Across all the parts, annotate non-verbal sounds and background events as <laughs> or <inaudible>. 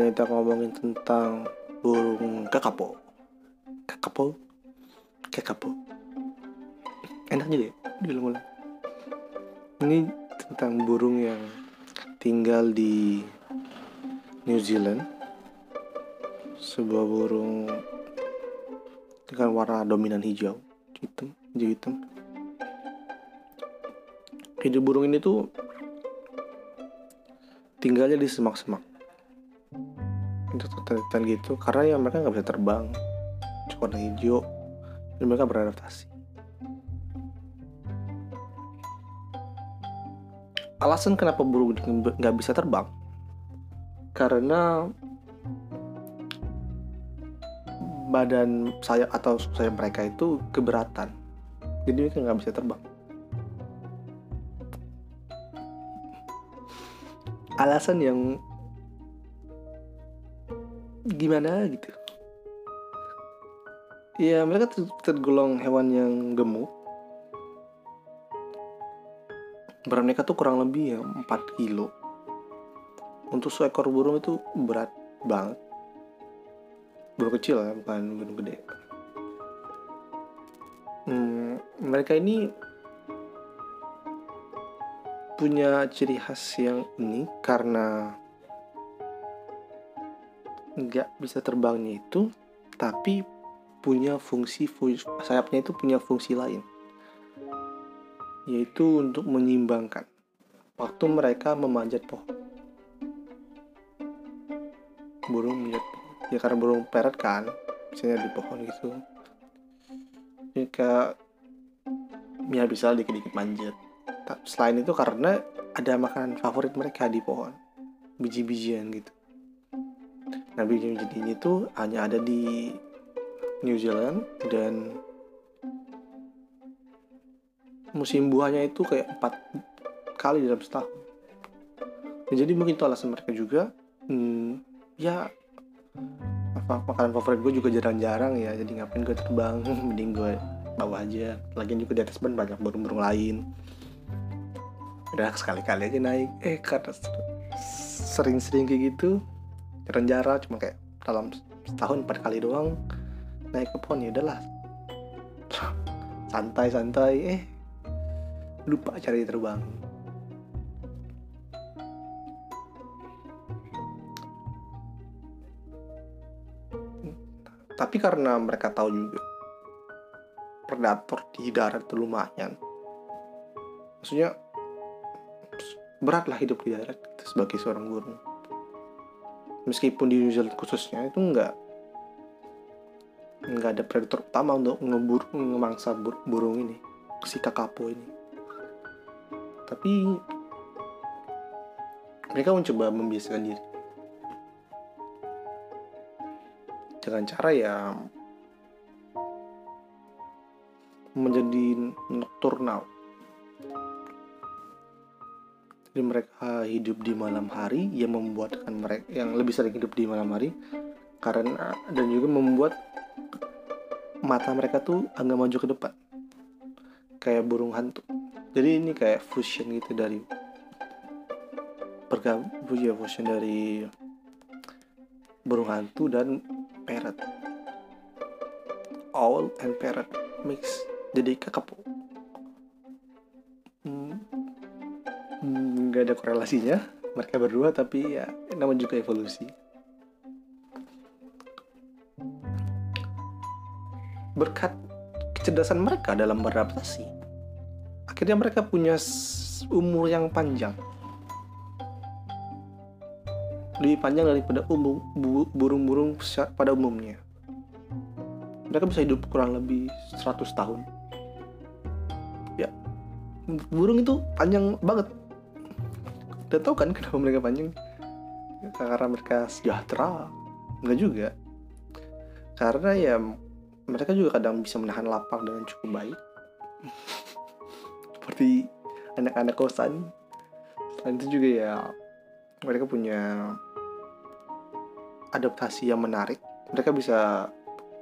ini kita ngomongin tentang burung kakapo. Kakapo? Kakapo. Enak juga ya diulang-ulang. Ini tentang burung yang tinggal di New Zealand. Sebuah burung dengan warna dominan hijau, hitam, hijau hitam. Hidup burung ini tuh tinggalnya di semak-semak untuk hutan gitu karena ya mereka nggak bisa terbang. Warna hijau dan mereka beradaptasi. Alasan kenapa burung nggak bisa terbang? Karena badan sayap atau sayap mereka itu keberatan. Jadi mereka nggak bisa terbang. Alasan yang gimana gitu. Ya mereka tergolong hewan yang gemuk. Berat mereka tuh kurang lebih ya 4 kilo. Untuk seekor burung itu berat banget. Burung kecil ya bukan burung gede. Hmm, mereka ini punya ciri khas yang ini karena nggak bisa terbangnya itu tapi punya fungsi sayapnya itu punya fungsi lain. Yaitu untuk menyimbangkan waktu mereka memanjat pohon. Burung pohon. Ya karena burung peret kan misalnya di pohon gitu. Jika ya bisa dikit-dikit manjat. Selain itu karena ada makanan favorit mereka di pohon. Biji-bijian gitu Nah biji-biji ini tuh hanya ada di New Zealand dan musim buahnya itu kayak empat kali dalam setahun. Nah, jadi mungkin itu alasan mereka juga. Hmm, ya apa makanan favorit gue juga jarang-jarang ya jadi ngapain gue terbang <laughs> mending gue bawa aja lagian juga di atas ban banyak burung-burung lain udah sekali-kali aja naik eh karena sering-sering kayak gitu rencana cuma kayak dalam setahun empat kali doang naik ke pohon ya udahlah. Santai-santai eh lupa cari terbang. Tapi karena mereka tahu juga predator di darat itu lumayan. Maksudnya berat lah hidup di darat sebagai seorang burung meskipun di New Zealand khususnya itu nggak nggak ada predator utama untuk ngebur ngemangsa bur burung ini si kakapo ini. Tapi mereka mencoba membiasakan diri. Dengan cara ya menjadi nocturnal jadi mereka hidup di malam hari yang membuatkan mereka yang lebih sering hidup di malam hari. Karena dan juga membuat mata mereka tuh agak maju ke depan. Kayak burung hantu. Jadi ini kayak fusion gitu dari bergabung ya fusion dari burung hantu dan parrot. Owl and parrot mix. Jadi kakapo ada korelasinya mereka berdua tapi ya namanya juga evolusi. Berkat kecerdasan mereka dalam beradaptasi akhirnya mereka punya umur yang panjang. Lebih panjang daripada umum burung-burung pada umumnya. Mereka bisa hidup kurang lebih 100 tahun. Ya burung itu panjang banget udah tau kan kenapa mereka panjang? Karena mereka sejahtera. Enggak juga. Karena ya mereka juga kadang bisa menahan lapar dengan cukup baik. Seperti anak-anak kosan. Selain itu juga ya mereka punya adaptasi yang menarik. Mereka bisa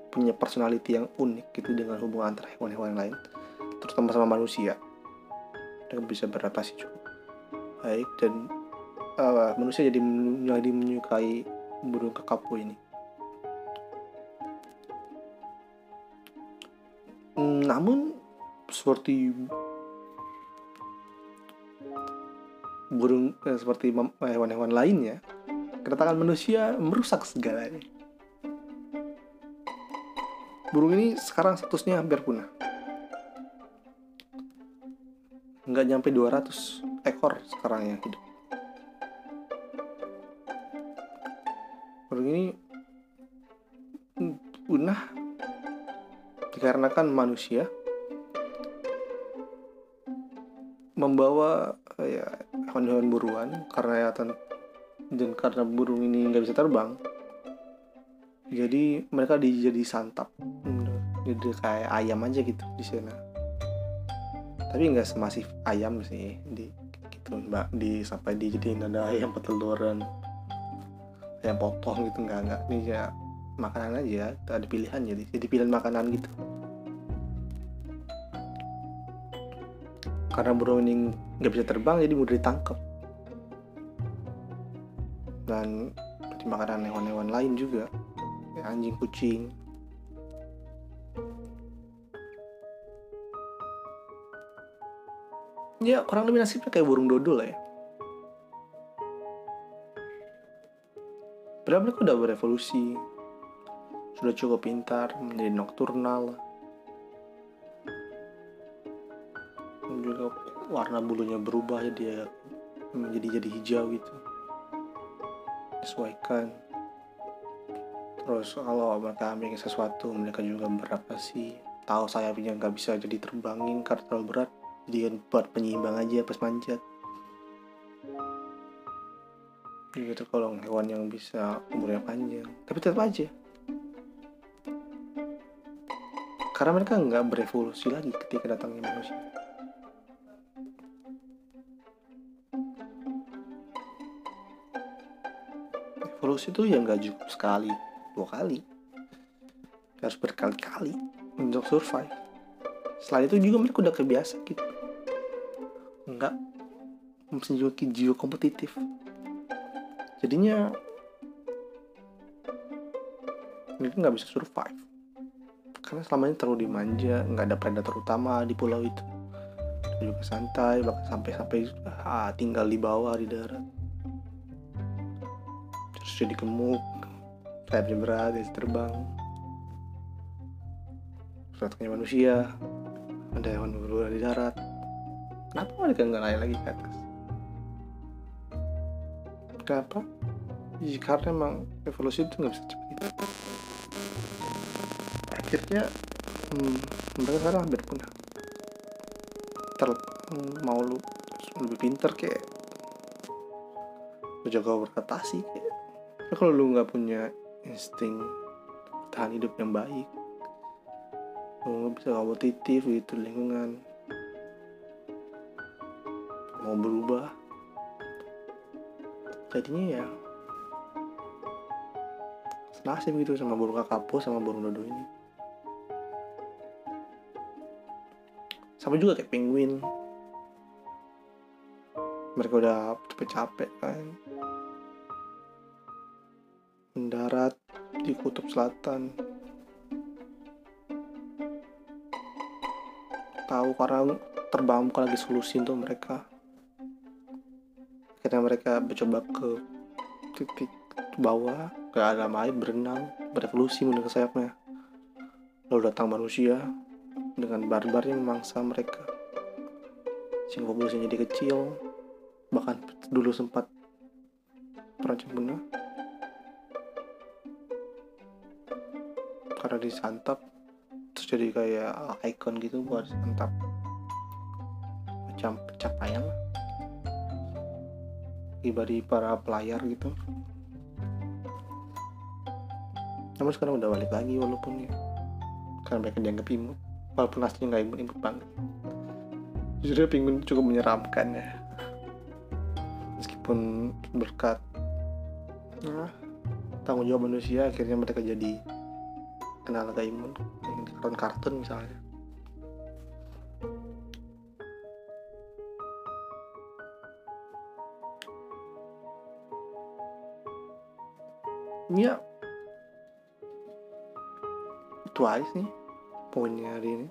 punya personality yang unik gitu dengan hubungan antara hewan-hewan lain terutama sama manusia. Mereka bisa beradaptasi cukup baik dan uh, manusia jadi jadi menyukai burung kakapo ini. Hmm, namun seperti burung eh, seperti mem- hewan-hewan lainnya kedatangan manusia merusak segalanya. Burung ini sekarang statusnya hampir punah. Nggak nyampe 200 ekor sekarang yang hidup. Burung ini punah dikarenakan manusia membawa ya hewan-hewan buruan. Karena ya dan karena burung ini nggak bisa terbang jadi mereka dijadi santap. Hmm, jadi kayak ayam aja gitu di sana. Tapi nggak semasif ayam sih di gitu. Mbak di sampai dijadiin ada ayam peteluran. Ayam potong gitu nggak nggak. Ini ya makanan aja ada pilihan jadi. Jadi pilihan makanan gitu. Karena burung ini nggak bisa terbang jadi mudah ditangkap dan seperti makanan hewan-hewan lain juga. Anjing kucing ya kurang lebih nasibnya kayak burung dodol lah ya. Padahal mereka udah berevolusi. Sudah cukup pintar Menjadi nokturnal. Juga warna bulunya berubah jadi menjadi jadi hijau gitu. Disesuaikan. Terus kalau mereka bikin sesuatu Mereka juga beradaptasi Tahu sayapnya nggak bisa jadi terbangin karena terlalu berat Jadi kan buat penyeimbang aja pas manjat. Gitu kalau hewan yang bisa umurnya panjang. Tapi tetap aja. Karena mereka nggak berevolusi lagi ketika datangnya manusia. Evolusi itu ya nggak cukup sekali dua kali. Harus berkali-kali untuk survive selain itu juga mereka udah kebiasa gitu. Nggak memiliki jiwa kompetitif jadinya mereka nggak bisa survive. Karena selama ini terlalu dimanja nggak ada predator utama di pulau itu. Juga santai bahkan sampai sampai ah, tinggal di bawah di darat. Terus jadi gemuk sayapnya berat terbang. Suratnya manusia ada hewan berbulu di darat. Kenapa mereka nggak naik lagi ke atas? Kenapa ya, karena emang evolusi itu nggak bisa cepat gitu. akhirnya hmm, mereka sekarang hampir punah. Ter hmm, mau lu lebih pinter kayak lu jaga beradaptasi kayak. Kalau lu nggak punya insting tahan hidup yang baik lu nggak bisa kompetitif gitu lingkungan. Mau berubah. Jadinya ya senasib gitu sama burung kakapo sama burung dodo ini. Sama juga kayak penguin. Mereka udah capek-capek kan. Mendarat di kutub selatan tahu karena terbang bukan lagi solusi untuk mereka. Akhirnya mereka mencoba ke titik bawah ke alam air berenang berevolusi menggunakan sayapnya lalu datang manusia dengan barbarnya memangsa mereka. Sehingga populasinya jadi kecil bahkan dulu sempat terancam punah karena disantap jadi kayak icon gitu buat santap macam pencapaian pribadi para pelayar gitu. Namun sekarang udah balik lagi walaupun ya. Karena mereka dianggap imut. Walaupun aslinya nggak imut-imut banget. Jujur penguin cukup menyeramkan ya. Meskipun berkat nah, tanggung jawab manusia akhirnya mereka jadi kenal agak imun yang di kartun-kartun misalnya. Ya. Itu aja sih poinnya hari ini.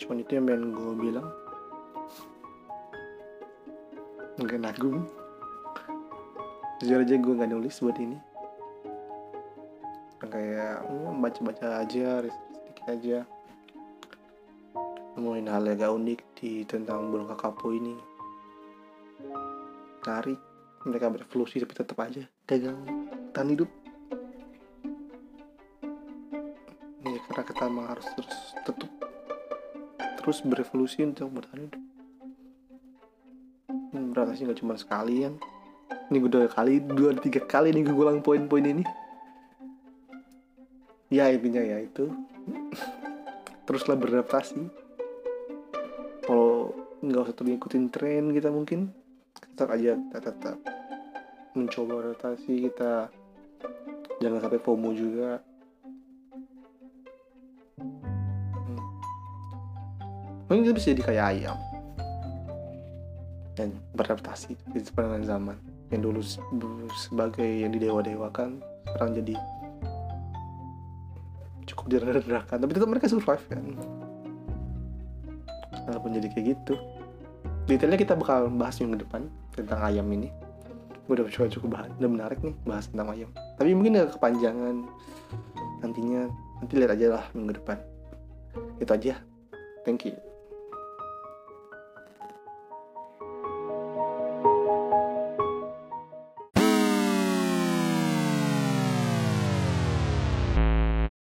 Cuman itu yang pengen gue bilang. Nggak nanggung. Jujur aja gue nggak nulis buat ini kayak ya, baca-baca aja sedikit aja. Nemuin hal yang agak unik di tentang burung kakapo ini. Menarik mereka berevolusi tapi tetap aja gagal tahan hidup. Ya karena kita emang harus terus tetap terus berevolusi untuk bertahan hidup. Hmm, berarti nggak cuma sekali kan ini gue udah kali dua tiga kali nih gue ulang poin-poin ini ya intinya ya itu. Teruslah beradaptasi. Kalau nggak usah terus ngikutin tren kita mungkin tetap aja kita tetap mencoba adaptasi kita. Jangan sampai FOMO juga. Hmm. mungkin kita bisa jadi kayak ayam. Dan beradaptasi di perkembangan zaman. Yang dulu se- sebagai yang didewa-dewakan sekarang jadi cukup direndahkan tapi tetap mereka survive kan? Walaupun jadi kayak gitu. Detailnya kita bakal bahas minggu depan tentang ayam ini. Gue udah coba cukup bahas udah menarik nih bahas tentang ayam. Tapi mungkin agak kepanjangan nantinya. Nanti lihat aja lah minggu depan. Itu aja. Thank you